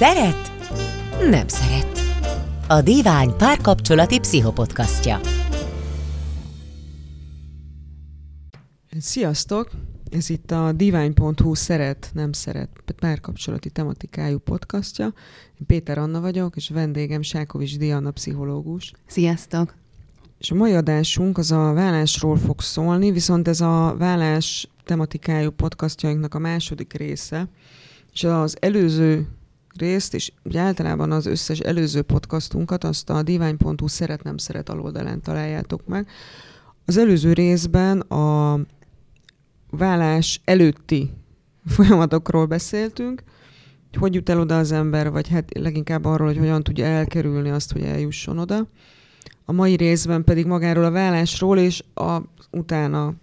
Szeret? Nem szeret. A Divány párkapcsolati pszichopodcastja. Sziasztok! Ez itt a divány.hu szeret, nem szeret párkapcsolati tematikájú podcastja. Én Péter Anna vagyok, és vendégem Sákovics Diana pszichológus. Sziasztok! És a mai adásunk az a vállásról fog szólni, viszont ez a vállás tematikájú podcastjainknak a második része, és az előző részt, és ugye általában az összes előző podcastunkat azt a divány.hu szeret nem szeret aloldalán találjátok meg. Az előző részben a vállás előtti folyamatokról beszéltünk, hogy hogy jut el oda az ember, vagy hát leginkább arról, hogy hogyan tudja elkerülni azt, hogy eljusson oda. A mai részben pedig magáról a vállásról és a utána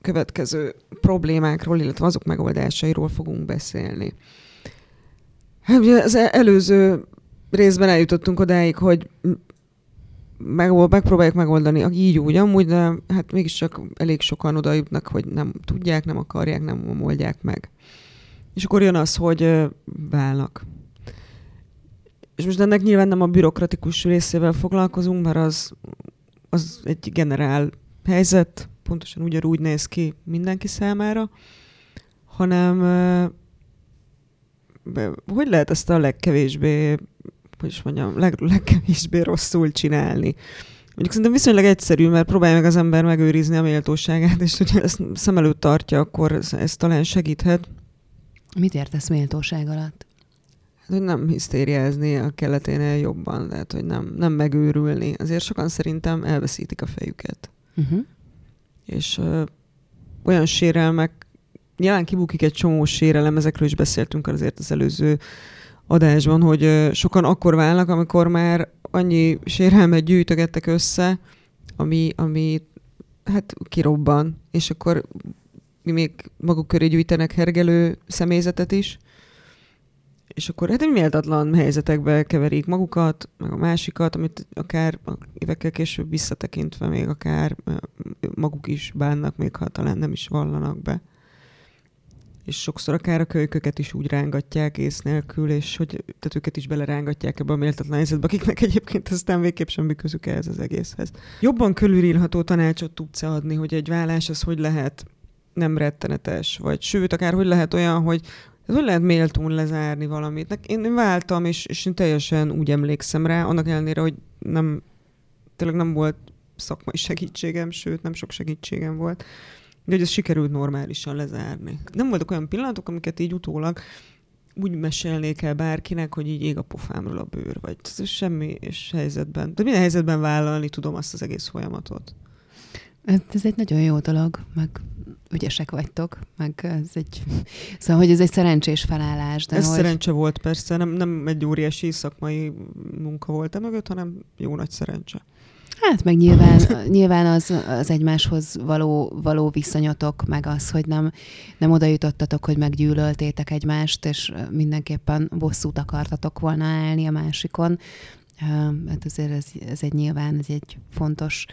következő problémákról, illetve azok megoldásairól fogunk beszélni. Hát az előző részben eljutottunk odáig, hogy meg, megpróbálják megoldani így úgy, amúgy, de hát mégiscsak elég sokan oda jutnak, hogy nem tudják, nem akarják, nem oldják meg. És akkor jön az, hogy válnak. És most ennek nyilván nem a bürokratikus részével foglalkozunk, mert az, az egy generál helyzet, pontosan ugyanúgy néz ki mindenki számára, hanem hogy lehet ezt a legkevésbé, hogy is mondjam, leg, legkevésbé rosszul csinálni? Mondjuk szerintem viszonylag egyszerű, mert próbálja meg az ember megőrizni a méltóságát, és hogyha ezt szem előtt tartja, akkor ez, ez talán segíthet. Mit értesz méltóság alatt? Hát, hogy nem hisztériázni a keleténél jobban, tehát hogy nem, nem megőrülni. Azért sokan szerintem elveszítik a fejüket. Uh-huh. És ö, olyan sérelmek nyilván kibukik egy csomó sérelem, ezekről is beszéltünk azért az előző adásban, hogy sokan akkor válnak, amikor már annyi sérelmet gyűjtögettek össze, ami, ami hát kirobban, és akkor még maguk köré gyűjtenek hergelő személyzetet is, és akkor hát méltatlan helyzetekbe keverik magukat, meg a másikat, amit akár évekkel később visszatekintve még akár maguk is bánnak, még ha talán nem is vallanak be és sokszor akár a kölyköket is úgy rángatják ész nélkül, és hogy tehát őket is belerángatják ebbe a méltatlan helyzetbe, akiknek egyébként aztán végképp semmi közük ehhez az egészhez. Jobban körülírható tanácsot tudsz adni, hogy egy vállás az hogy lehet nem rettenetes, vagy sőt, akár hogy lehet olyan, hogy hogy lehet méltón lezárni valamit. Én váltam, és, és én teljesen úgy emlékszem rá, annak ellenére, hogy nem, tényleg nem volt szakmai segítségem, sőt, nem sok segítségem volt de hogy ez sikerült normálisan lezárni. Nem voltak olyan pillanatok, amiket így utólag úgy mesélnék el bárkinek, hogy így ég a pofámról a bőr, vagy semmi és helyzetben. De minden helyzetben vállalni tudom azt az egész folyamatot. Hát ez egy nagyon jó dolog, meg ügyesek vagytok, meg ez egy, szóval, hogy ez egy szerencsés felállás. De ez hogy... szerencse volt persze, nem, nem egy óriási szakmai munka volt e mögött, hanem jó nagy szerencse. Hát meg nyilván, nyilván az, az egymáshoz való, való viszonyotok, meg az, hogy nem, nem oda jutottatok, hogy meggyűlöltétek egymást, és mindenképpen bosszút akartatok volna állni a másikon. Hát azért ez, ez egy nyilván, ez egy fontos,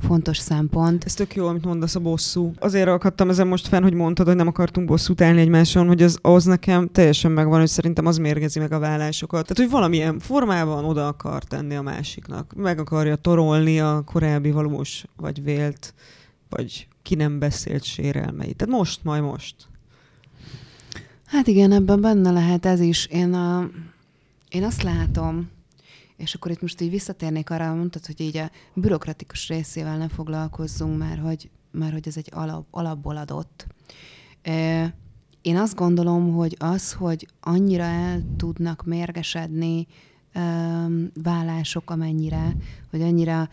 fontos szempont. Ez tök jó, amit mondasz a bosszú. Azért akadtam ezen most fenn, hogy mondtad, hogy nem akartunk bosszút állni egymáson, hogy az, az nekem teljesen megvan, hogy szerintem az mérgezi meg a vállásokat. Tehát, hogy valamilyen formában oda akar tenni a másiknak. Meg akarja torolni a korábbi valós, vagy vélt, vagy ki nem beszélt sérelmeit. Tehát most, majd most. Hát igen, ebben benne lehet ez is. Én, a, én azt látom, és akkor itt most így visszatérnék arra, mondtad, hogy így a bürokratikus részével ne foglalkozzunk, mert hogy, mert hogy ez egy alap, alapból adott. Én azt gondolom, hogy az, hogy annyira el tudnak mérgesedni vállások, amennyire, hogy annyira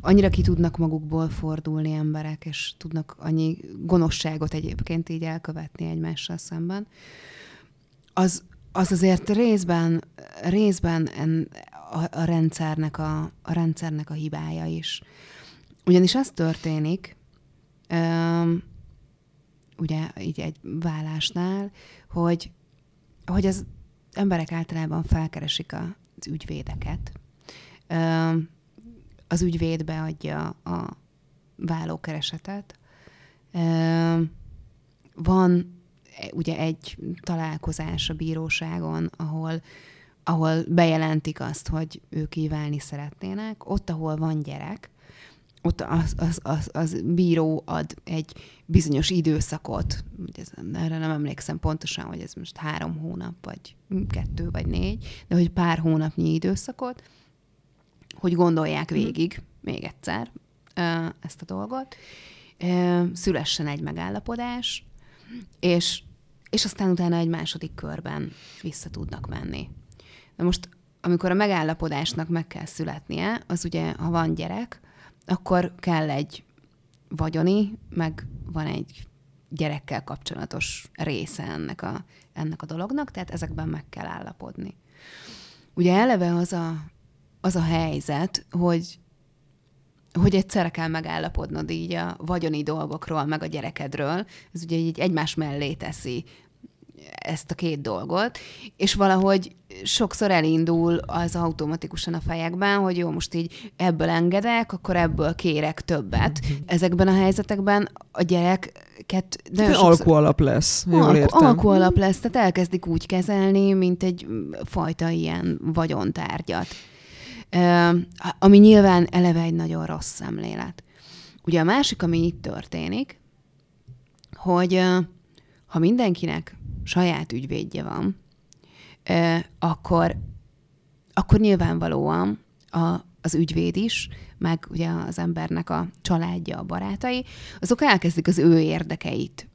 annyira ki tudnak magukból fordulni emberek, és tudnak annyi gonoszságot egyébként így elkövetni egymással szemben, az, az azért részben, részben en, a, a, rendszernek a, a rendszernek a hibája is. Ugyanis az történik, öm, ugye így egy vállásnál, hogy, hogy az emberek általában felkeresik az ügyvédeket. Öm, az ügyvéd beadja a vállókeresetet. Öm, van ugye egy találkozás a bíróságon, ahol ahol bejelentik azt, hogy ők kívánni szeretnének, ott, ahol van gyerek, ott az, az, az, az bíró ad egy bizonyos időszakot, ez, erre nem emlékszem pontosan, hogy ez most három hónap, vagy kettő, vagy négy, de hogy pár hónapnyi időszakot, hogy gondolják mhm. végig, még egyszer, ezt a dolgot, szülessen egy megállapodás, és, és aztán utána egy második körben vissza tudnak menni. Na most, amikor a megállapodásnak meg kell születnie, az ugye, ha van gyerek, akkor kell egy vagyoni, meg van egy gyerekkel kapcsolatos része ennek a, ennek a dolognak, tehát ezekben meg kell állapodni. Ugye eleve az a, az a helyzet, hogy hogy egyszerre kell megállapodnod így a vagyoni dolgokról, meg a gyerekedről. Ez ugye így egymás mellé teszi ezt a két dolgot, és valahogy sokszor elindul az automatikusan a fejekben, hogy jó, most így ebből engedek, akkor ebből kérek többet. Ezekben a helyzetekben a gyereket... De sokszor... alap lesz, jól alku, értem. alap lesz, tehát elkezdik úgy kezelni, mint egy fajta ilyen vagyontárgyat. Ami nyilván eleve egy nagyon rossz szemlélet. Ugye a másik, ami itt történik, hogy ha mindenkinek saját ügyvédje van, akkor, akkor nyilvánvalóan a, az ügyvéd is, meg ugye az embernek a családja, a barátai, azok elkezdik az ő érdekeit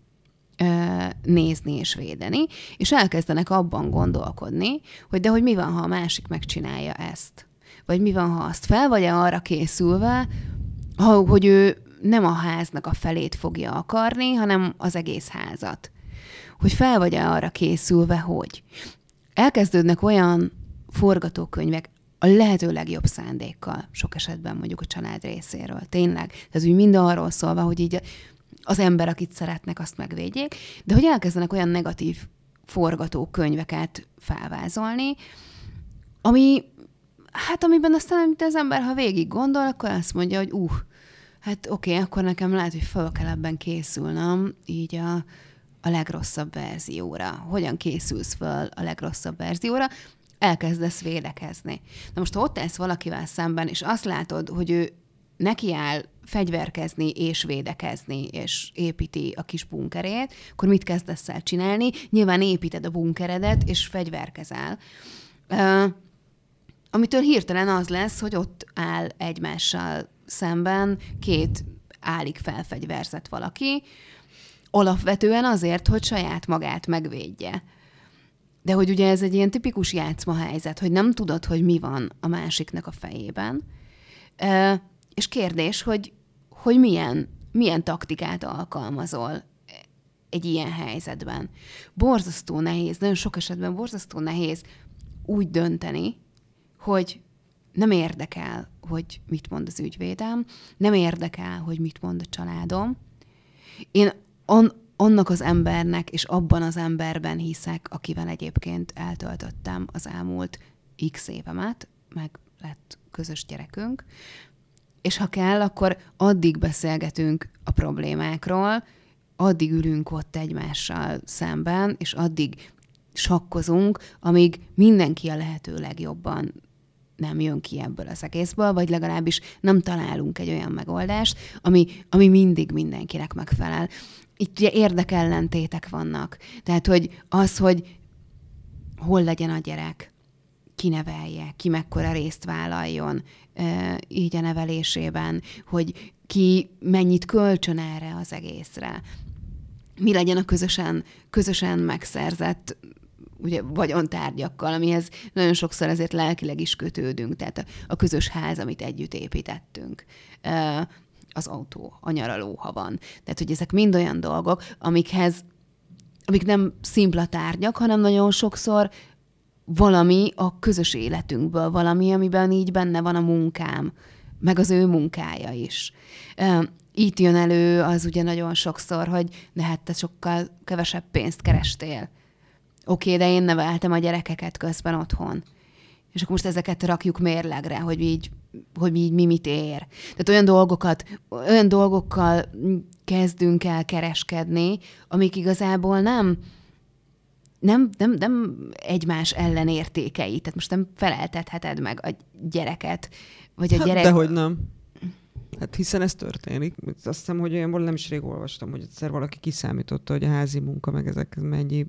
nézni és védeni, és elkezdenek abban gondolkodni, hogy de hogy mi van, ha a másik megcsinálja ezt? Vagy mi van, ha azt fel vagy-e arra készülve, hogy ő nem a háznak a felét fogja akarni, hanem az egész házat hogy fel vagy-e arra készülve, hogy elkezdődnek olyan forgatókönyvek, a lehető legjobb szándékkal, sok esetben mondjuk a család részéről. Tényleg. Ez úgy mind arról szólva, hogy így az ember, akit szeretnek, azt megvédjék, de hogy elkezdenek olyan negatív forgatókönyveket felvázolni, ami, hát amiben aztán, amit az ember, ha végig gondol, akkor azt mondja, hogy uh, hát oké, okay, akkor nekem lehet, hogy fel kell ebben készülnöm, így a, a legrosszabb verzióra. Hogyan készülsz föl a legrosszabb verzióra? Elkezdesz védekezni. Na most, ha ott állsz valakivel szemben, és azt látod, hogy ő nekiáll fegyverkezni és védekezni, és építi a kis bunkerét, akkor mit kezdesz el csinálni? Nyilván építed a bunkeredet, és fegyverkezel. Uh, amitől hirtelen az lesz, hogy ott áll egymással szemben két állik felfegyverzett valaki, Alapvetően azért, hogy saját magát megvédje. De hogy ugye ez egy ilyen tipikus játszma helyzet, hogy nem tudod, hogy mi van a másiknak a fejében. És kérdés, hogy, hogy milyen, milyen taktikát alkalmazol egy ilyen helyzetben. Borzasztó nehéz, nagyon sok esetben borzasztó nehéz úgy dönteni, hogy nem érdekel, hogy mit mond az ügyvédem, nem érdekel, hogy mit mond a családom. Én on, annak az embernek és abban az emberben hiszek, akivel egyébként eltöltöttem az elmúlt x évemet, meg lett közös gyerekünk, és ha kell, akkor addig beszélgetünk a problémákról, addig ülünk ott egymással szemben, és addig sakkozunk, amíg mindenki a lehető legjobban nem jön ki ebből az egészből, vagy legalábbis nem találunk egy olyan megoldást, ami, ami mindig mindenkinek megfelel itt ugye érdekellentétek vannak. Tehát, hogy az, hogy hol legyen a gyerek, ki nevelje, ki mekkora részt vállaljon így a nevelésében, hogy ki mennyit kölcsön erre az egészre. Mi legyen a közösen, közösen megszerzett ugye vagyontárgyakkal, amihez nagyon sokszor ezért lelkileg is kötődünk, tehát a, a közös ház, amit együtt építettünk az autó, a nyaraló, ha van. Tehát, hogy ezek mind olyan dolgok, amikhez, amik nem szimpla tárgyak, hanem nagyon sokszor valami a közös életünkből, valami, amiben így benne van a munkám, meg az ő munkája is. Itt jön elő az ugye nagyon sokszor, hogy de hát te sokkal kevesebb pénzt kerestél. Oké, de én neveltem a gyerekeket közben otthon. és akkor most ezeket rakjuk mérlegre, hogy így, hogy így mi mit ér. Tehát olyan dolgokat, olyan dolgokkal kezdünk el kereskedni, amik igazából nem, nem, nem, nem egymás ellenértékei. Tehát most nem feleltetheted meg a gyereket, vagy a hát gyerek... Dehogy nem. Hát hiszen ez történik. Azt hiszem, hogy olyan nem is rég olvastam, hogy egyszer valaki kiszámította, hogy a házi munka, meg ezek mennyi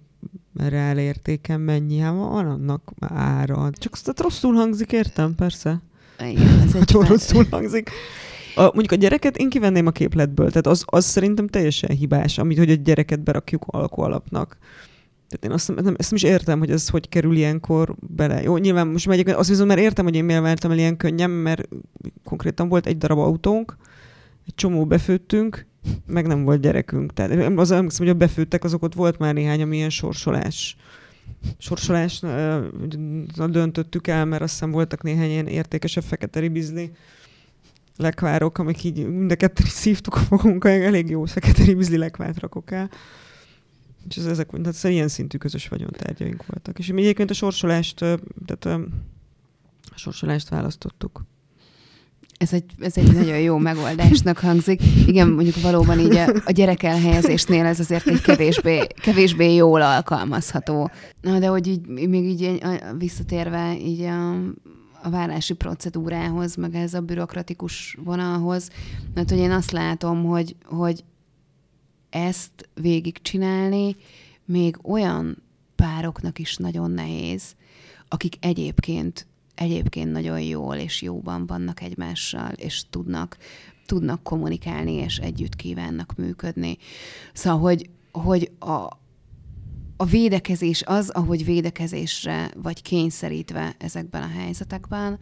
reál értéken mennyi, hát van annak ára. Csak azt rosszul hangzik, értem, persze. Igen, ez egy rosszul hangzik. A, mondjuk a gyereket én kivenném a képletből, tehát az, az szerintem teljesen hibás, amit, hogy a gyereket berakjuk alkoalapnak. Tehát én azt nem, ezt nem is értem, hogy ez hogy kerül ilyenkor bele. Jó, nyilván most megyek, azt viszont már értem, hogy én miért váltam el ilyen könnyen, mert konkrétan volt egy darab autónk, egy csomó befőttünk, meg nem volt gyerekünk. Tehát az emlékszem, hogy a befőttek, azok ott volt már néhány, ami ilyen sorsolás sorsolás döntöttük el, mert azt hiszem voltak néhány ilyen értékesebb fekete ribizli lekvárok, amik így mind a ketten szívtuk magunkat, elég jó fekete ribizli lekvárt rakok el. És ez, ezek, tehát ez ilyen szintű közös vagyontárgyaink voltak. És mi egyébként a sorsolást, tehát a sorsolást választottuk. Ez egy, ez egy nagyon jó megoldásnak hangzik. Igen, mondjuk valóban így a, a gyerek elhelyezésnél ez azért egy kevésbé, kevésbé jól alkalmazható. Na, de hogy így, még így visszatérve így a, a vállási procedúrához, meg ez a bürokratikus vonalhoz, mert hogy én azt látom, hogy, hogy ezt végigcsinálni még olyan pároknak is nagyon nehéz, akik egyébként egyébként nagyon jól és jóban vannak egymással, és tudnak, tudnak kommunikálni, és együtt kívánnak működni. Szóval, hogy, hogy a, a védekezés az, ahogy védekezésre vagy kényszerítve ezekben a helyzetekben,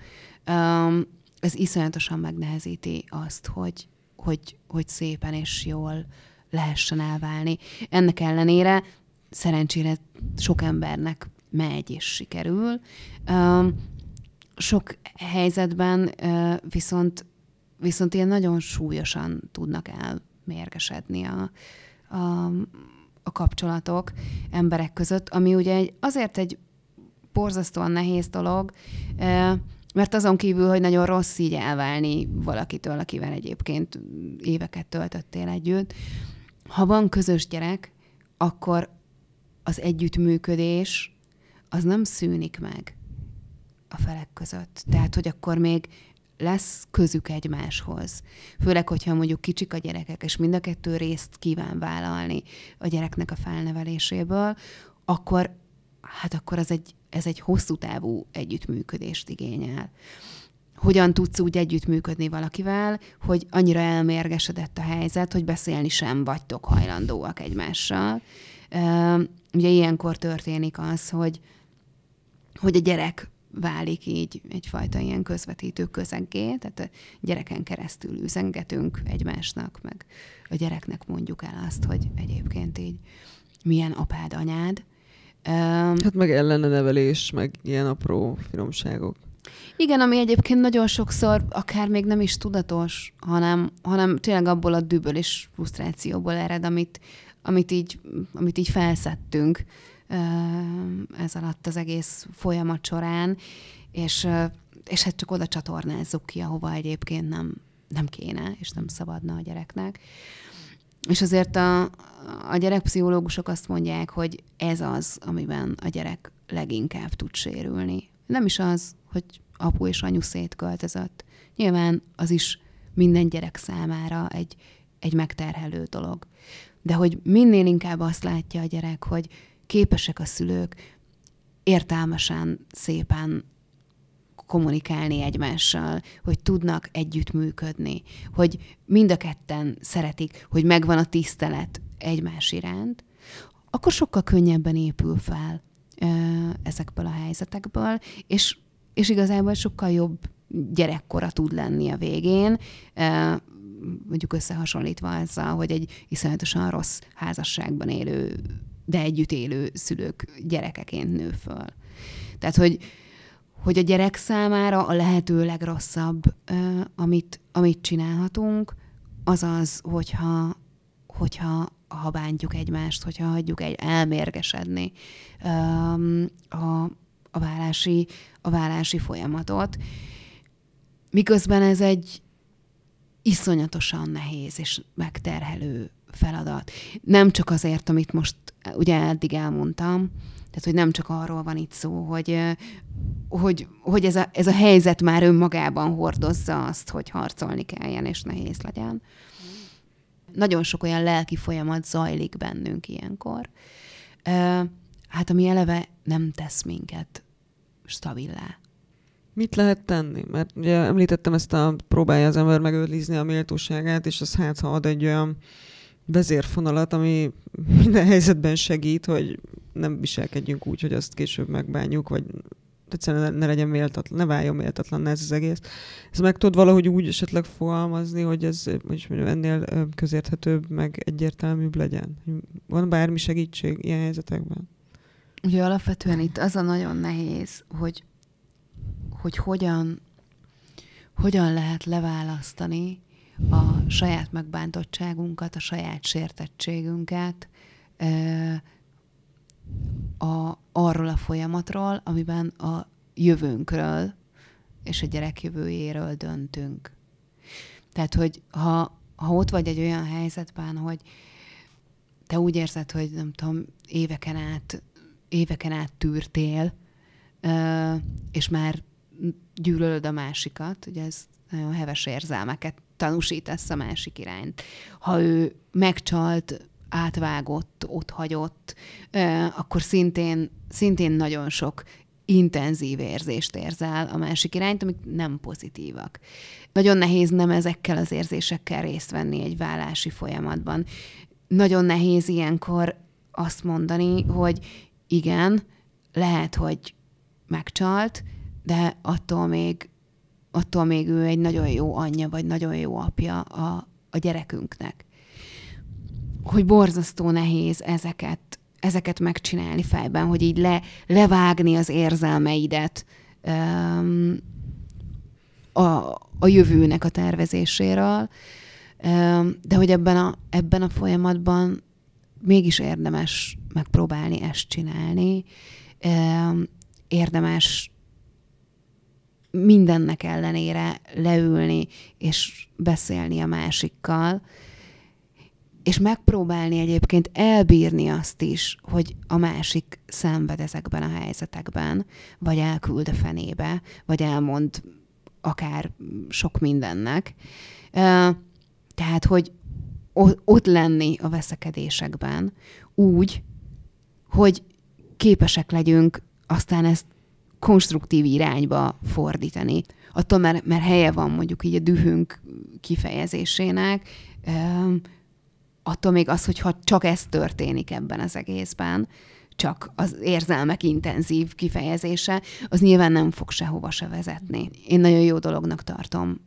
um, ez iszonyatosan megnehezíti azt, hogy, hogy, hogy szépen és jól lehessen elválni. Ennek ellenére szerencsére sok embernek megy és sikerül. Sok helyzetben viszont, viszont ilyen nagyon súlyosan tudnak elmérgesedni a, a, a kapcsolatok emberek között, ami ugye egy, azért egy borzasztóan nehéz dolog, mert azon kívül, hogy nagyon rossz így elválni valakitől, akivel egyébként éveket töltöttél együtt, ha van közös gyerek, akkor az együttműködés az nem szűnik meg a felek között. Tehát, hogy akkor még lesz közük egymáshoz. Főleg, hogyha mondjuk kicsik a gyerekek, és mind a kettő részt kíván vállalni a gyereknek a felneveléséből, akkor hát akkor az egy, ez egy hosszú távú együttműködést igényel. Hogyan tudsz úgy együttműködni valakivel, hogy annyira elmérgesedett a helyzet, hogy beszélni sem vagytok hajlandóak egymással. Ugye ilyenkor történik az, hogy, hogy a gyerek válik így egyfajta ilyen közvetítő közeggé, tehát a gyereken keresztül üzengetünk egymásnak, meg a gyereknek mondjuk el azt, hogy egyébként így milyen apád, anyád. Hát meg ellene nevelés, meg ilyen apró finomságok. Igen, ami egyébként nagyon sokszor akár még nem is tudatos, hanem, hanem tényleg abból a düböl és frusztrációból ered, amit, amit, így, amit így felszettünk ez alatt az egész folyamat során, és, és hát csak oda csatornázzuk ki, ahova egyébként nem, nem kéne, és nem szabadna a gyereknek. És azért a, a gyerekpszichológusok azt mondják, hogy ez az, amiben a gyerek leginkább tud sérülni. Nem is az, hogy apu és anyu szétköltözött. Nyilván az is minden gyerek számára egy, egy megterhelő dolog. De hogy minél inkább azt látja a gyerek, hogy képesek a szülők értelmesen, szépen kommunikálni egymással, hogy tudnak együttműködni, hogy mind a ketten szeretik, hogy megvan a tisztelet egymás iránt, akkor sokkal könnyebben épül fel ö, ezekből a helyzetekből, és, és igazából sokkal jobb gyerekkora tud lenni a végén, ö, mondjuk összehasonlítva azzal, hogy egy iszonyatosan rossz házasságban élő de együtt élő szülők gyerekeként nő föl. Tehát, hogy, hogy a gyerek számára a lehető legrosszabb, amit, amit csinálhatunk, az az, hogyha, hogyha ha bántjuk egymást, hogyha hagyjuk egy elmérgesedni a, a vállási, a vállási folyamatot. Miközben ez egy iszonyatosan nehéz és megterhelő feladat. Nem csak azért, amit most ugye eddig elmondtam, tehát, hogy nem csak arról van itt szó, hogy, hogy, hogy ez, a, ez a helyzet már önmagában hordozza azt, hogy harcolni kelljen, és nehéz legyen. Nagyon sok olyan lelki folyamat zajlik bennünk ilyenkor. Hát ami eleve nem tesz minket stabilá. Mit lehet tenni? Mert ugye említettem ezt a próbálja az ember megőrizni a méltóságát, és az hát, ha ad egy olyan vezérfonalat, ami minden helyzetben segít, hogy nem viselkedjünk úgy, hogy azt később megbánjuk, vagy egyszerűen ne legyen méltatlan, ne váljon méltatlan ez az egész. Ez meg tudod valahogy úgy esetleg fogalmazni, hogy ez hogy mondjam, ennél közérthetőbb, meg egyértelműbb legyen? Van bármi segítség ilyen helyzetekben? Ugye alapvetően itt az a nagyon nehéz, hogy, hogy hogyan, hogyan lehet leválasztani a saját megbántottságunkat, a saját sértettségünket a, arról a folyamatról, amiben a jövőnkről és a gyerek jövőjéről döntünk. Tehát, hogy ha, ha ott vagy egy olyan helyzetben, hogy te úgy érzed, hogy nem tudom, éveken át, éveken át tűrtél, és már gyűlölöd a másikat, ugye ez nagyon heves érzelmeket tanúsítasz a másik irányt. Ha ő megcsalt, átvágott, ott hagyott, akkor szintén, szintén nagyon sok intenzív érzést érzel a másik irányt, amik nem pozitívak. Nagyon nehéz nem ezekkel az érzésekkel részt venni egy vállási folyamatban. Nagyon nehéz ilyenkor azt mondani, hogy igen, lehet, hogy megcsalt, de attól még, attól még ő egy nagyon jó anyja, vagy nagyon jó apja a, a gyerekünknek. Hogy borzasztó nehéz ezeket, ezeket megcsinálni fejben, hogy így le, levágni az érzelmeidet um, a, a jövőnek a tervezéséről, um, de hogy ebben a, ebben a folyamatban mégis érdemes megpróbálni ezt csinálni, um, érdemes mindennek ellenére leülni és beszélni a másikkal, és megpróbálni egyébként elbírni azt is, hogy a másik szenved ezekben a helyzetekben, vagy elküld a fenébe, vagy elmond akár sok mindennek. Tehát, hogy ott lenni a veszekedésekben úgy, hogy képesek legyünk aztán ezt konstruktív irányba fordítani. Attól, mert, mert helye van mondjuk így a dühünk kifejezésének, attól még az, hogyha csak ez történik ebben az egészben, csak az érzelmek intenzív kifejezése, az nyilván nem fog sehova se vezetni. Én nagyon jó dolognak tartom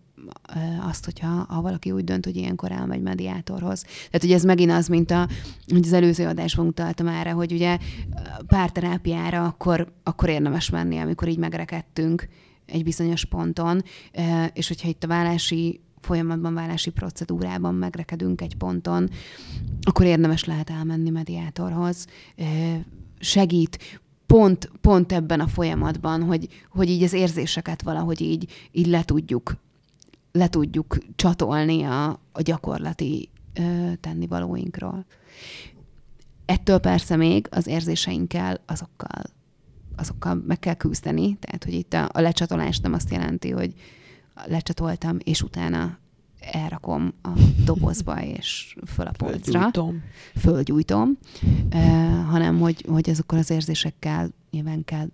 azt, hogyha ha valaki úgy dönt, hogy ilyenkor elmegy mediátorhoz. Tehát, hogy ez megint az, mint a, hogy az előző adásban utaltam erre, hogy ugye párterápiára akkor, akkor érdemes menni, amikor így megrekedtünk egy bizonyos ponton, és hogyha itt a vállási folyamatban, vállási procedúrában megrekedünk egy ponton, akkor érdemes lehet elmenni mediátorhoz. Segít pont, pont ebben a folyamatban, hogy, hogy így az érzéseket valahogy így, így le tudjuk le tudjuk csatolni a, a gyakorlati ö, tennivalóinkról. Ettől persze még az érzéseinkkel azokkal, azokkal meg kell küzdeni, tehát hogy itt a, a lecsatolás nem azt jelenti, hogy lecsatoltam, és utána elrakom a dobozba, és föl a polcra. Fölgyújtom. Fölgyújtom, uh, hanem hogy, hogy azokkal az érzésekkel nyilván kell,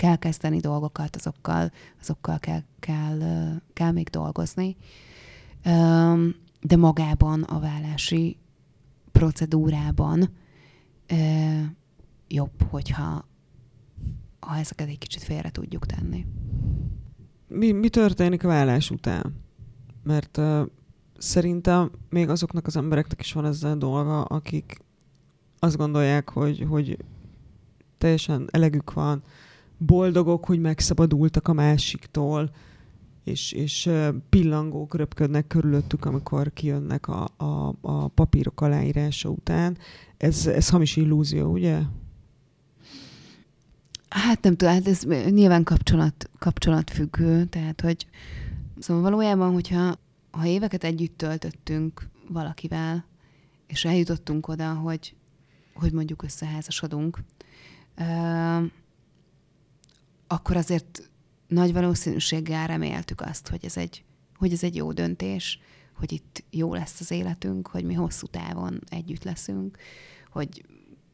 kell kezdeni dolgokat, azokkal, azokkal kell, kell, kell még dolgozni. De magában a vállási procedúrában jobb, hogyha ha ezeket egy kicsit félre tudjuk tenni mi, mi történik a vállás után? Mert uh, szerintem még azoknak az embereknek is van ezzel dolga, akik azt gondolják, hogy, hogy teljesen elegük van, boldogok, hogy megszabadultak a másiktól, és, és pillangók röpködnek körülöttük, amikor kijönnek a, a, a papírok aláírása után. Ez, ez hamis illúzió, ugye? Hát nem tudom, hát ez nyilván kapcsolat, kapcsolatfüggő, tehát hogy szóval valójában, hogyha ha éveket együtt töltöttünk valakivel, és eljutottunk oda, hogy, hogy mondjuk összeházasodunk, akkor azért nagy valószínűséggel reméltük azt, hogy ez egy, hogy ez egy jó döntés, hogy itt jó lesz az életünk, hogy mi hosszú távon együtt leszünk, hogy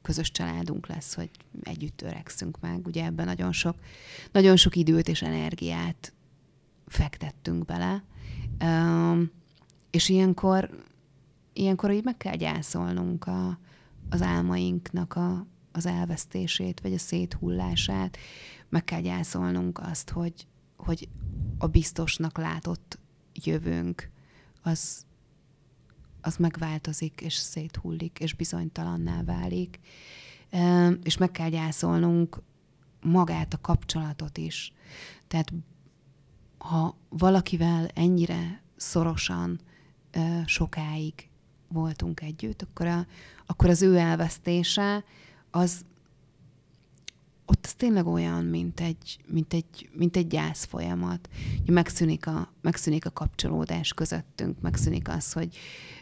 közös családunk lesz, hogy együtt törekszünk meg. Ugye ebben nagyon sok, nagyon sok időt és energiát fektettünk bele. És ilyenkor, ilyenkor így meg kell gyászolnunk a, az álmainknak a, az elvesztését, vagy a széthullását. Meg kell gyászolnunk azt, hogy, hogy a biztosnak látott jövőnk az, az megváltozik, és széthullik, és bizonytalanná válik. És meg kell gyászolnunk magát a kapcsolatot is. Tehát ha valakivel ennyire szorosan sokáig voltunk együtt, akkor, a, akkor az ő elvesztése az ott az tényleg olyan, mint egy, mint egy, mint egy gyász folyamat. Megszűnik a, megszűnik a kapcsolódás közöttünk, megszűnik az, hogy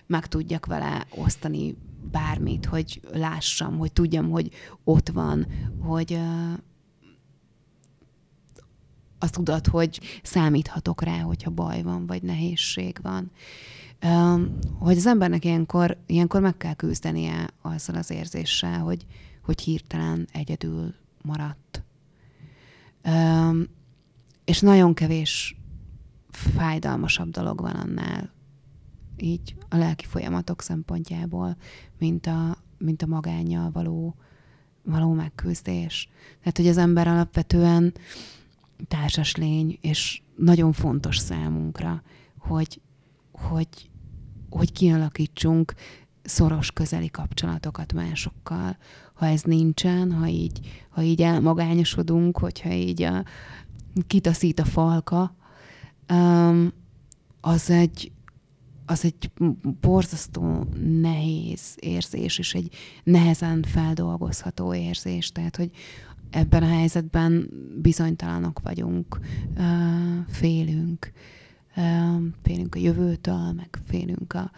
meg tudjak vele osztani bármit, hogy lássam, hogy tudjam, hogy ott van, hogy uh, azt tudod, hogy számíthatok rá, hogyha baj van, vagy nehézség van. Um, hogy az embernek ilyenkor, ilyenkor meg kell küzdenie azzal az érzéssel, hogy, hogy hirtelen egyedül maradt. Um, és nagyon kevés fájdalmasabb dolog van annál, így a lelki folyamatok szempontjából, mint a, mint a magányjal való, való megküzdés. Tehát, hogy az ember alapvetően társas lény, és nagyon fontos számunkra, hogy, hogy, hogy kialakítsunk szoros közeli kapcsolatokat másokkal. Ha ez nincsen, ha így, ha így elmagányosodunk, hogyha így a, kitaszít a falka, um, az egy, az egy borzasztó nehéz érzés, és egy nehezen feldolgozható érzés. Tehát, hogy ebben a helyzetben bizonytalanok vagyunk, félünk, félünk a jövőtől, meg félünk a,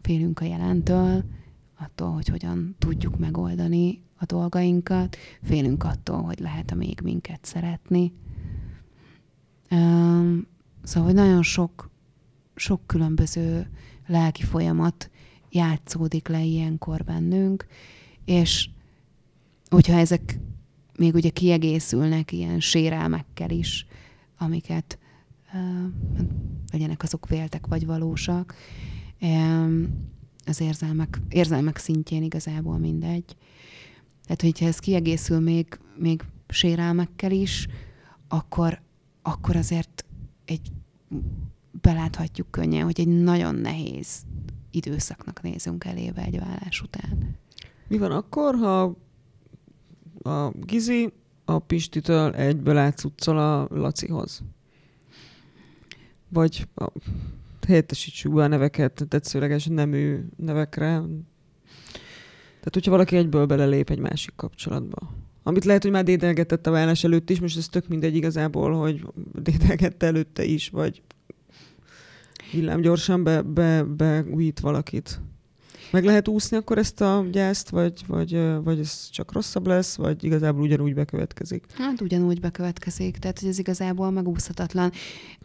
félünk a jelentől, attól, hogy hogyan tudjuk megoldani a dolgainkat, félünk attól, hogy lehet-e még minket szeretni. Szóval, hogy nagyon sok, sok különböző lelki folyamat játszódik le ilyenkor bennünk, és hogyha ezek még ugye kiegészülnek ilyen sérelmekkel is, amiket uh, legyenek azok véltek vagy valósak, az érzelmek, érzelmek szintjén igazából mindegy. Tehát, hogyha ez kiegészül még, még sérelmekkel is, akkor, akkor azért egy beláthatjuk könnyen, hogy egy nagyon nehéz időszaknak nézünk elébe egy vállás után. Mi van akkor, ha a Gizi a Pistitől egyből átszutszol a Lacihoz? Vagy a, helyettesítsük be a neveket tetszőleges nemű nevekre. Tehát, hogyha valaki egyből belelép egy másik kapcsolatba. Amit lehet, hogy már dédelgetett a vállás előtt is, most ez tök mindegy igazából, hogy dédelgette előtte is, vagy villám gyorsan be, be, beújít valakit. Meg lehet úszni akkor ezt a gyászt, vagy, vagy, vagy ez csak rosszabb lesz, vagy igazából ugyanúgy bekövetkezik? Hát ugyanúgy bekövetkezik, tehát hogy ez igazából megúszhatatlan.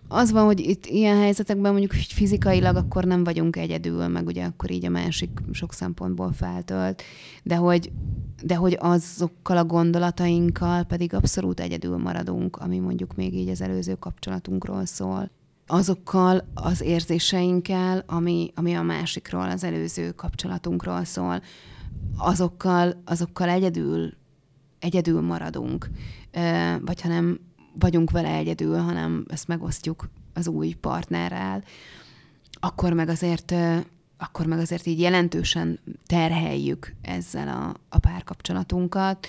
Az van, hogy itt ilyen helyzetekben mondjuk fizikailag akkor nem vagyunk egyedül, meg ugye akkor így a másik sok szempontból feltölt, de hogy, de hogy azokkal a gondolatainkkal pedig abszolút egyedül maradunk, ami mondjuk még így az előző kapcsolatunkról szól azokkal az érzéseinkkel, ami, ami a másikról, az előző kapcsolatunkról szól, azokkal, azokkal egyedül, egyedül maradunk, vagy ha nem vagyunk vele egyedül, hanem ezt megosztjuk az új partnerrel, akkor meg azért akkor meg azért így jelentősen terheljük ezzel a, a párkapcsolatunkat.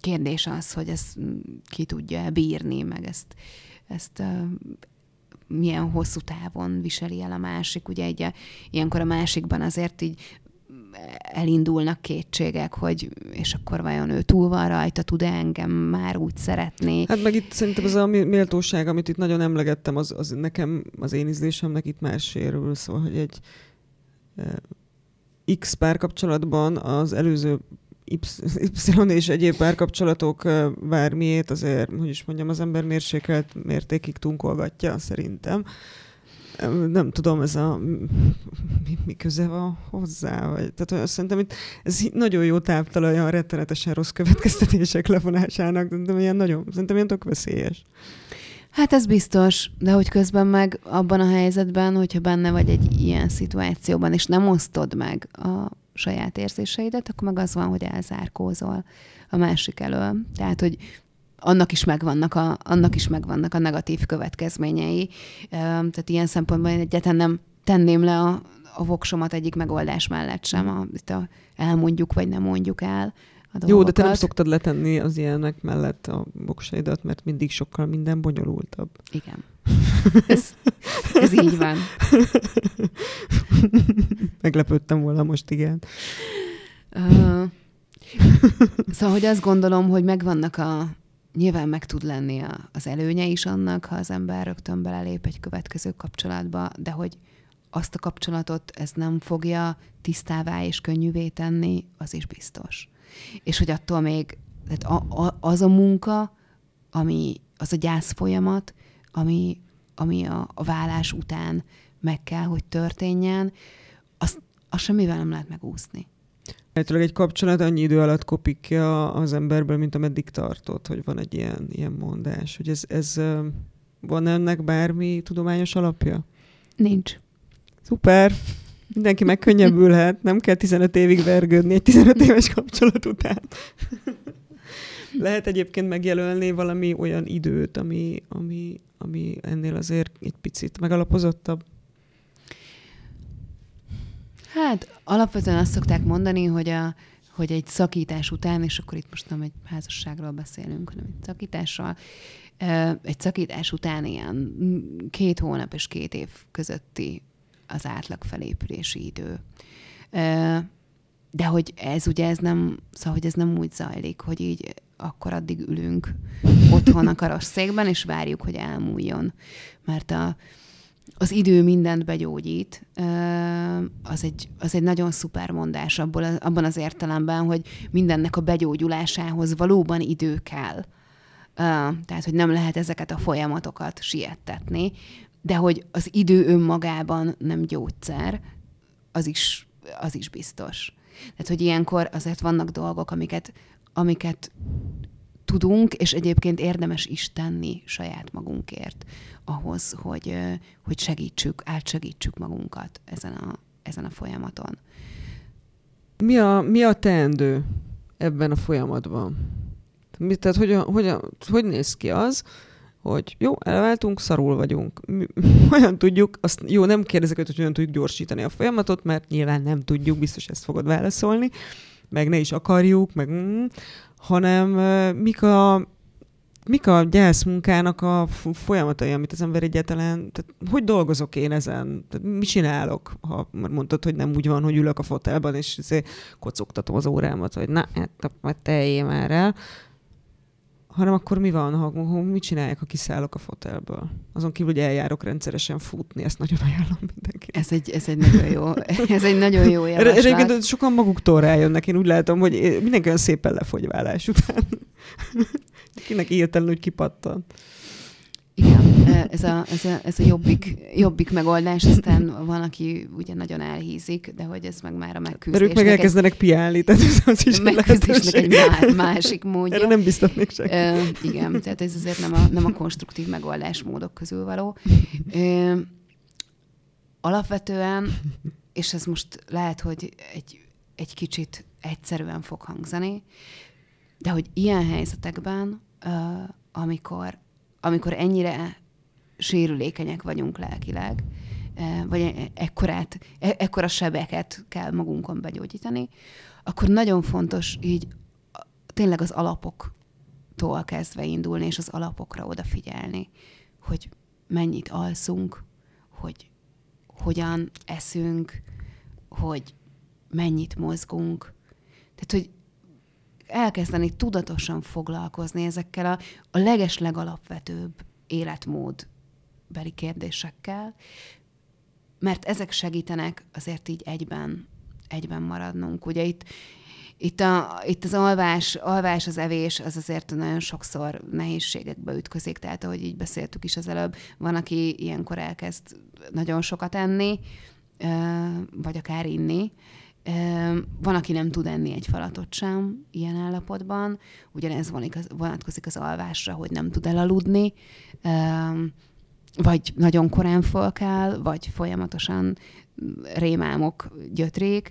Kérdés az, hogy ezt ki tudja bírni, meg ezt ezt milyen hosszú távon viseli el a másik. Ugye egy, ilyenkor a másikban azért így elindulnak kétségek, hogy és akkor vajon ő túl van rajta, tud-e engem már úgy szeretni. Hát meg itt szerintem az a méltóság, amit itt nagyon emlegettem, az, az nekem, az én ízlésemnek itt más sérül, szóval, hogy egy X párkapcsolatban az előző Y és egyéb párkapcsolatok bármiét azért, hogy is mondjam, az ember mérsékelt mértékig tunkolgatja szerintem. Nem tudom, ez a mi, mi köze van hozzá, vagy, tehát szerintem itt ez nagyon jó táptalaja a rettenetesen rossz következtetések levonásának, de ilyen nagyon, szerintem ilyen tök veszélyes. Hát ez biztos, de hogy közben meg abban a helyzetben, hogyha benne vagy egy ilyen szituációban, és nem osztod meg a saját érzéseidet, akkor meg az van, hogy elzárkózol a másik elől. Tehát, hogy annak is megvannak a, annak is megvannak a negatív következményei. Tehát ilyen szempontból én egyáltalán nem tenném le a, a voksomat egyik megoldás mellett sem, a, itt a elmondjuk vagy nem mondjuk el, a Jó, de te nem szoktad letenni az ilyenek mellett a voksaidat, mert mindig sokkal minden bonyolultabb. Igen. Ez, ez így van. Meglepődtem volna most, igen. Uh, szóval, hogy azt gondolom, hogy megvannak a, nyilván meg tud lenni a, az előnye is annak, ha az ember rögtön belelép egy következő kapcsolatba, de hogy azt a kapcsolatot ez nem fogja tisztává és könnyűvé tenni, az is biztos és hogy attól még tehát a, a, az a munka, ami, az a gyász folyamat, ami, ami a, a vállás után meg kell, hogy történjen, azt, azt semmivel nem lehet megúszni. Egytől egy kapcsolat annyi idő alatt kopik ki az emberből, mint ameddig tartott, hogy van egy ilyen, ilyen mondás. Hogy ez, ez van ennek bármi tudományos alapja? Nincs. Szuper! Mindenki megkönnyebbülhet, nem kell 15 évig vergődni egy 15 éves kapcsolat után. Lehet egyébként megjelölni valami olyan időt, ami, ami, ami ennél azért egy picit megalapozottabb? Hát alapvetően azt szokták mondani, hogy, a, hogy egy szakítás után, és akkor itt most nem egy házasságról beszélünk, hanem egy szakításról, egy szakítás után ilyen két hónap és két év közötti az átlag felépülési idő. De hogy ez ugye ez nem, szóval, hogy ez nem úgy zajlik, hogy így akkor addig ülünk otthon a karosszékben, és várjuk, hogy elmúljon. Mert a, az idő mindent begyógyít, az egy, az egy nagyon szuper mondás abból, abban az értelemben, hogy mindennek a begyógyulásához valóban idő kell. Tehát, hogy nem lehet ezeket a folyamatokat siettetni, de hogy az idő önmagában nem gyógyszer, az is, az is biztos. Tehát, hogy ilyenkor azért vannak dolgok, amiket, amiket tudunk, és egyébként érdemes is tenni saját magunkért ahhoz, hogy, hogy segítsük, átsegítsük magunkat ezen a, ezen a folyamaton. Mi a, mi a teendő ebben a folyamatban? Tehát hogy, hogy, hogy néz ki az, hogy jó, elváltunk, szarul vagyunk. Olyan tudjuk, azt jó, nem kérdezek hogy hogyan tudjuk gyorsítani a folyamatot, mert nyilván nem tudjuk, biztos ezt fogod válaszolni, meg ne is akarjuk, meg mm, hanem mik a, mik a gyászmunkának a folyamatai, amit az ember egyáltalán, tehát hogy dolgozok én ezen, tehát mit csinálok, ha mondtad, hogy nem úgy van, hogy ülök a fotelban, és izé kocogtatom az órámat, hogy na, hát te már el, hanem akkor mi van, ha, ha mit csinálják, ha kiszállok a fotelből? Azon kívül, hogy eljárok rendszeresen futni, ezt nagyon ajánlom mindenki. Ez egy, ez egy nagyon jó, ez egy nagyon jó javaslat. Egyébként sokan maguktól rájönnek, én úgy látom, hogy mindenki olyan szépen lefogy vállás után. Kinek értelen, hogy kipattan. Igen, ez a, ez a, ez a jobbik, jobbik megoldás, aztán van, aki ugye nagyon elhízik, de hogy ez meg már a megküzdésnek. Mert ők meg elkezdenek egy, piálni, tehát ez is megküzdésnek egy má, másik módja. Erre nem biztatnék senki. E, igen, tehát ez azért nem a, nem a konstruktív megoldás módok közül való. E, alapvetően, és ez most lehet, hogy egy, egy kicsit egyszerűen fog hangzani, de hogy ilyen helyzetekben, amikor amikor ennyire sérülékenyek vagyunk lelkileg, e, vagy e, ekkorát, e, ekkora sebeket kell magunkon begyógyítani, akkor nagyon fontos így tényleg az alapoktól kezdve indulni, és az alapokra odafigyelni, hogy mennyit alszunk, hogy hogyan eszünk, hogy mennyit mozgunk. Tehát, hogy elkezdeni tudatosan foglalkozni ezekkel a, a leges-legalapvetőbb életmódbeli kérdésekkel, mert ezek segítenek azért így egyben, egyben maradnunk. Ugye itt, itt, a, itt az alvás, alvás, az evés, az azért nagyon sokszor nehézségekbe ütközik, tehát ahogy így beszéltük is az előbb, van, aki ilyenkor elkezd nagyon sokat enni, vagy akár inni, van, aki nem tud enni egy falatot sem ilyen állapotban, ugyanez vonatkozik az alvásra, hogy nem tud elaludni, vagy nagyon korán kell, vagy folyamatosan rémálmok gyötrék,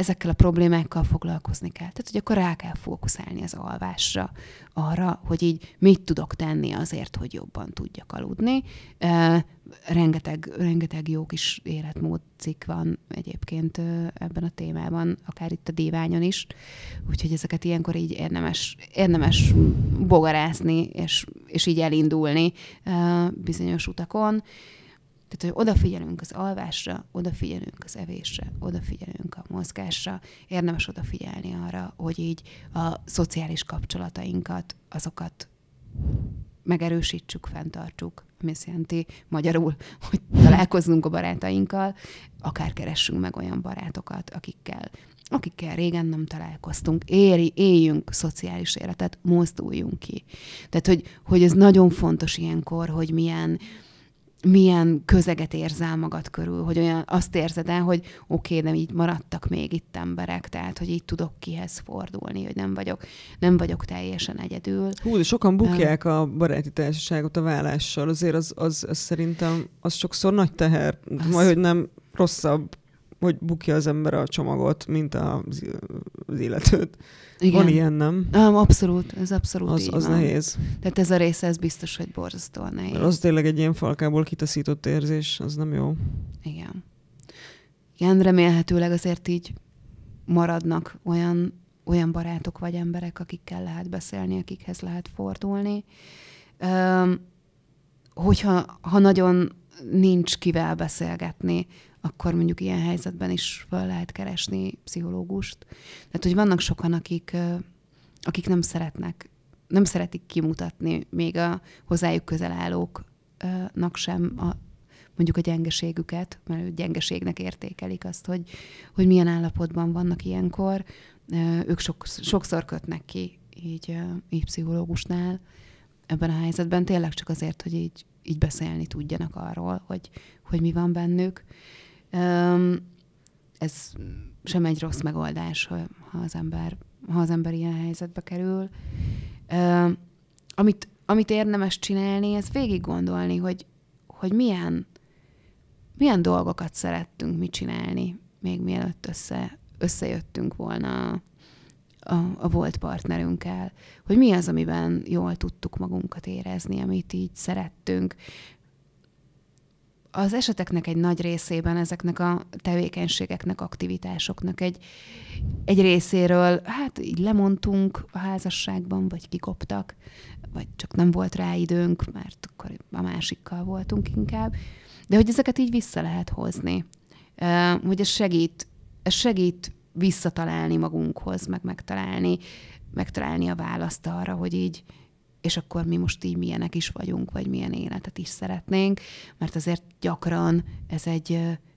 ezekkel a problémákkal foglalkozni kell. Tehát, hogy akkor rá kell fókuszálni az alvásra, arra, hogy így mit tudok tenni azért, hogy jobban tudjak aludni. Rengeteg, rengeteg jó kis életmód cikk van egyébként ebben a témában, akár itt a díványon is, úgyhogy ezeket ilyenkor így érdemes, érdemes bogarászni, és, és így elindulni bizonyos utakon. Tehát, hogy odafigyelünk az alvásra, odafigyelünk az evésre, odafigyelünk a mozgásra, érdemes odafigyelni arra, hogy így a szociális kapcsolatainkat, azokat megerősítsük, fenntartsuk, ami azt jelenti magyarul, hogy találkozzunk a barátainkkal, akár keressünk meg olyan barátokat, akikkel, akikkel régen nem találkoztunk. Éri, éljünk szociális életet, mozduljunk ki. Tehát, hogy, hogy ez nagyon fontos ilyenkor, hogy milyen, milyen közeget érzel magad körül, hogy olyan azt érzed el, hogy oké, okay, de így maradtak még itt emberek, tehát hogy így tudok kihez fordulni, hogy nem vagyok, nem vagyok teljesen egyedül. Hú, de sokan bukják a baráti társaságot a vállással, azért az, az, az szerintem az sokszor nagy teher, az... majd hogy nem rosszabb, hogy bukja az ember a csomagot, mint az, az életőt. Igen. Van ilyen, nem? Um, abszolút, ez abszolút Az, az van. nehéz. Tehát ez a része, ez biztos, hogy borzasztóan nehéz. Mert az tényleg egy ilyen falkából kitaszított érzés, az nem jó. Igen. Igen, remélhetőleg azért így maradnak olyan, olyan barátok vagy emberek, akikkel lehet beszélni, akikhez lehet fordulni. Um, hogyha ha nagyon nincs kivel beszélgetni, akkor mondjuk ilyen helyzetben is fel lehet keresni pszichológust. Tehát, hogy vannak sokan, akik, akik nem szeretnek, nem szeretik kimutatni még a hozzájuk közel állóknak sem a, mondjuk a gyengeségüket, mert gyengeségnek értékelik azt, hogy, hogy milyen állapotban vannak ilyenkor. Ők sok, sokszor kötnek ki így, így pszichológusnál ebben a helyzetben, tényleg csak azért, hogy így, így beszélni tudjanak arról, hogy, hogy mi van bennük. Ez sem egy rossz megoldás, ha az ember, ha az ember ilyen helyzetbe kerül. Amit, amit érdemes csinálni, ez végig gondolni, hogy, hogy milyen, milyen dolgokat szerettünk mi csinálni, még mielőtt össze, összejöttünk volna a, a volt partnerünkkel, hogy mi az, amiben jól tudtuk magunkat érezni, amit így szerettünk, az eseteknek egy nagy részében ezeknek a tevékenységeknek, aktivitásoknak egy, egy részéről, hát így lemondtunk a házasságban, vagy kikoptak, vagy csak nem volt rá időnk, mert akkor a másikkal voltunk inkább. De hogy ezeket így vissza lehet hozni. Hogy ez segít, ez segít visszatalálni magunkhoz, meg megtalálni, megtalálni a választ arra, hogy így, és akkor mi most így milyenek is vagyunk, vagy milyen életet is szeretnénk, mert azért gyakran ez egy,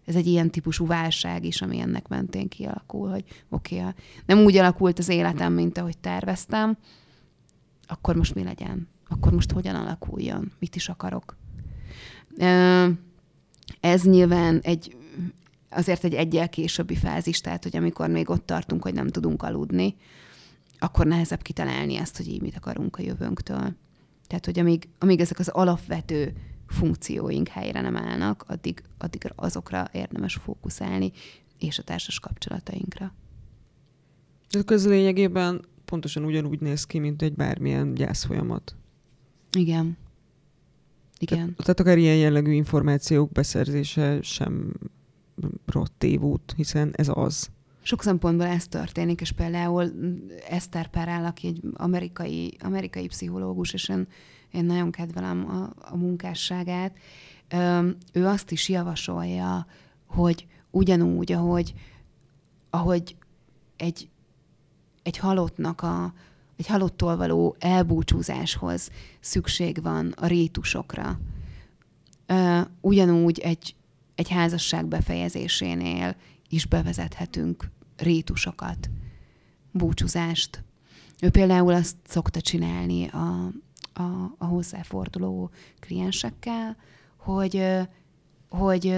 ez egy ilyen típusú válság is, ami ennek mentén kialakul, hogy oké, okay, nem úgy alakult az életem, mint ahogy terveztem, akkor most mi legyen? Akkor most hogyan alakuljon? Mit is akarok? Ez nyilván egy, azért egy egyel későbbi fázis, tehát hogy amikor még ott tartunk, hogy nem tudunk aludni, akkor nehezebb kitalálni ezt, hogy így mit akarunk a jövőnktől. Tehát, hogy amíg, amíg ezek az alapvető funkcióink helyre nem állnak, addig, addig azokra érdemes fókuszálni, és a társas kapcsolatainkra. Ez az lényegében pontosan ugyanúgy néz ki, mint egy bármilyen gyászfolyamat. Igen. Igen. Tehát, tehát akár ilyen jellegű információk beszerzése sem rott tévút, hiszen ez az. Sok szempontból ez történik, és például Eszter Perel, aki egy amerikai, amerikai pszichológus, és én, én nagyon kedvelem a, a munkásságát, ő azt is javasolja, hogy ugyanúgy, ahogy ahogy egy, egy halottnak a, egy halottól való elbúcsúzáshoz szükség van a rétusokra. Ugyanúgy egy, egy házasság befejezésénél is bevezethetünk rétusokat, búcsúzást. Ő például azt szokta csinálni a, a, a hozzáforduló kliensekkel, hogy, hogy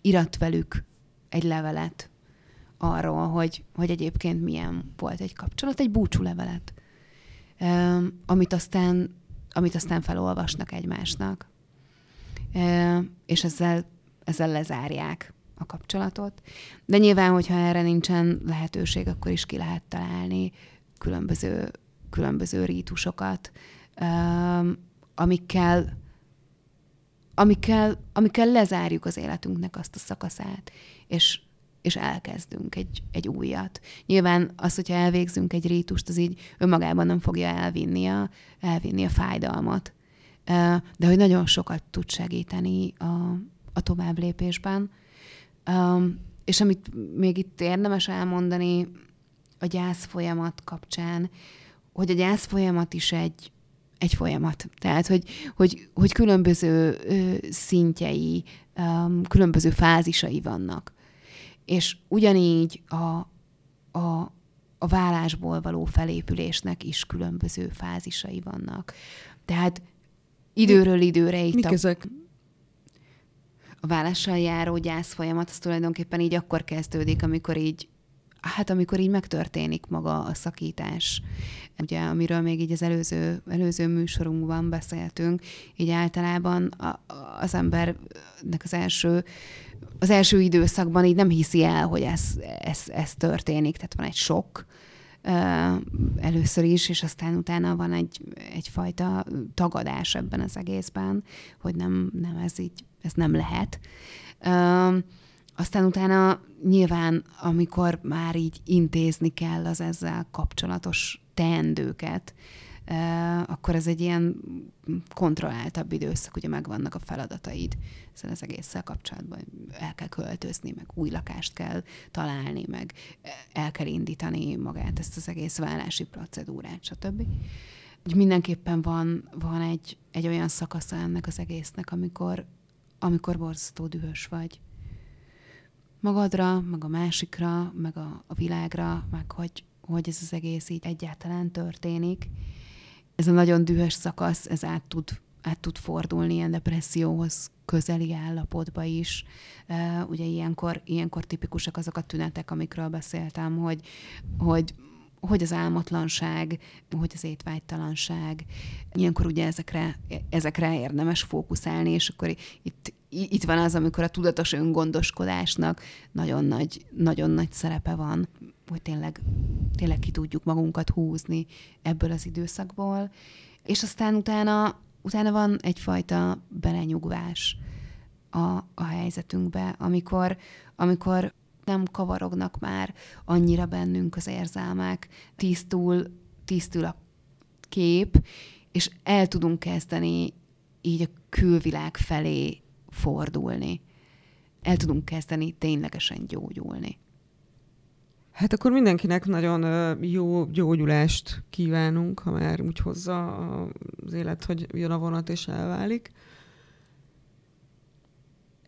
irat velük egy levelet arról, hogy, hogy egyébként milyen volt egy kapcsolat, egy búcsú levelet, amit aztán, amit aztán felolvasnak egymásnak. És ezzel, ezzel lezárják a kapcsolatot. De nyilván, hogyha erre nincsen lehetőség, akkor is ki lehet találni különböző, különböző rítusokat, amikkel, amikkel, amikkel lezárjuk az életünknek azt a szakaszát, és, és elkezdünk egy, egy újat. Nyilván az, hogyha elvégzünk egy rítust, az így önmagában nem fogja elvinni a, elvinni a fájdalmat. De hogy nagyon sokat tud segíteni a, a tovább lépésben. És amit még itt érdemes elmondani a gyász folyamat kapcsán, hogy a gyász folyamat is egy, egy folyamat. Tehát, hogy, hogy, hogy különböző ö, szintjei, um, különböző fázisai vannak. És ugyanígy a, a, a vállásból való felépülésnek is különböző fázisai vannak. Tehát időről időre itt Mik a, ezek? A vállással járó gyász folyamat, az tulajdonképpen így akkor kezdődik, amikor így Hát amikor így megtörténik maga a szakítás, ugye, amiről még így az előző, előző műsorunkban beszéltünk, így általában a, az embernek az első az első időszakban így nem hiszi el, hogy ez, ez, ez történik, tehát van egy sok, először is, és aztán utána van egy, egyfajta tagadás ebben az egészben, hogy nem, nem ez így, ez nem lehet. Aztán utána nyilván, amikor már így intézni kell az ezzel kapcsolatos teendőket, akkor ez egy ilyen kontrolláltabb időszak, ugye megvannak a feladataid ezzel az egésszel kapcsolatban. El kell költözni, meg új lakást kell találni, meg el kell indítani magát, ezt az egész vállási procedúrát, stb. Úgy mindenképpen van, van egy, egy olyan szakasza ennek az egésznek, amikor, amikor borzasztó dühös vagy magadra, meg a másikra, meg a, a világra, meg hogy, hogy ez az egész így egyáltalán történik. Ez a nagyon dühös szakasz, ez át tud, át tud fordulni ilyen depresszióhoz közeli állapotba is. Uh, ugye ilyenkor, ilyenkor tipikusak azok a tünetek, amikről beszéltem, hogy, hogy hogy az álmatlanság, hogy az étvágytalanság. Ilyenkor ugye ezekre, ezekre érdemes fókuszálni, és akkor itt, itt van az, amikor a tudatos öngondoskodásnak nagyon nagy, nagyon nagy szerepe van, hogy tényleg, tényleg ki tudjuk magunkat húzni ebből az időszakból. És aztán utána, utána van egyfajta belenyugvás a, a helyzetünkbe, amikor, amikor nem kavarognak már annyira bennünk az érzelmek, tisztul, tisztul a kép, és el tudunk kezdeni így a külvilág felé fordulni. El tudunk kezdeni ténylegesen gyógyulni. Hát akkor mindenkinek nagyon jó gyógyulást kívánunk, ha már úgy hozza az élet, hogy jön a vonat és elválik.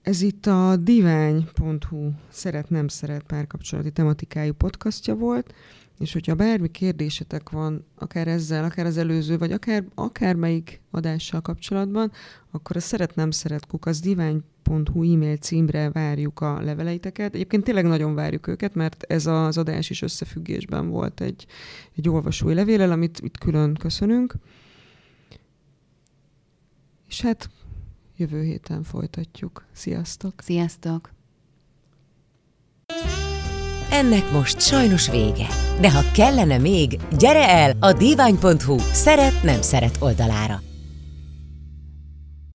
Ez itt a divány.hu szeret-nem szeret párkapcsolati tematikájú podcastja volt, és hogyha bármi kérdésetek van, akár ezzel, akár az előző, vagy akár, akár adással kapcsolatban, akkor a szeret-nem szeret kukasz divány.hu e-mail címre várjuk a leveleiteket. Egyébként tényleg nagyon várjuk őket, mert ez az adás is összefüggésben volt egy, egy olvasói levélel, amit itt külön köszönünk. És hát Jövő héten folytatjuk. Sziasztok! Sziasztok! Ennek most sajnos vége. De ha kellene még, gyere el a divány.hu szeret-nem szeret oldalára.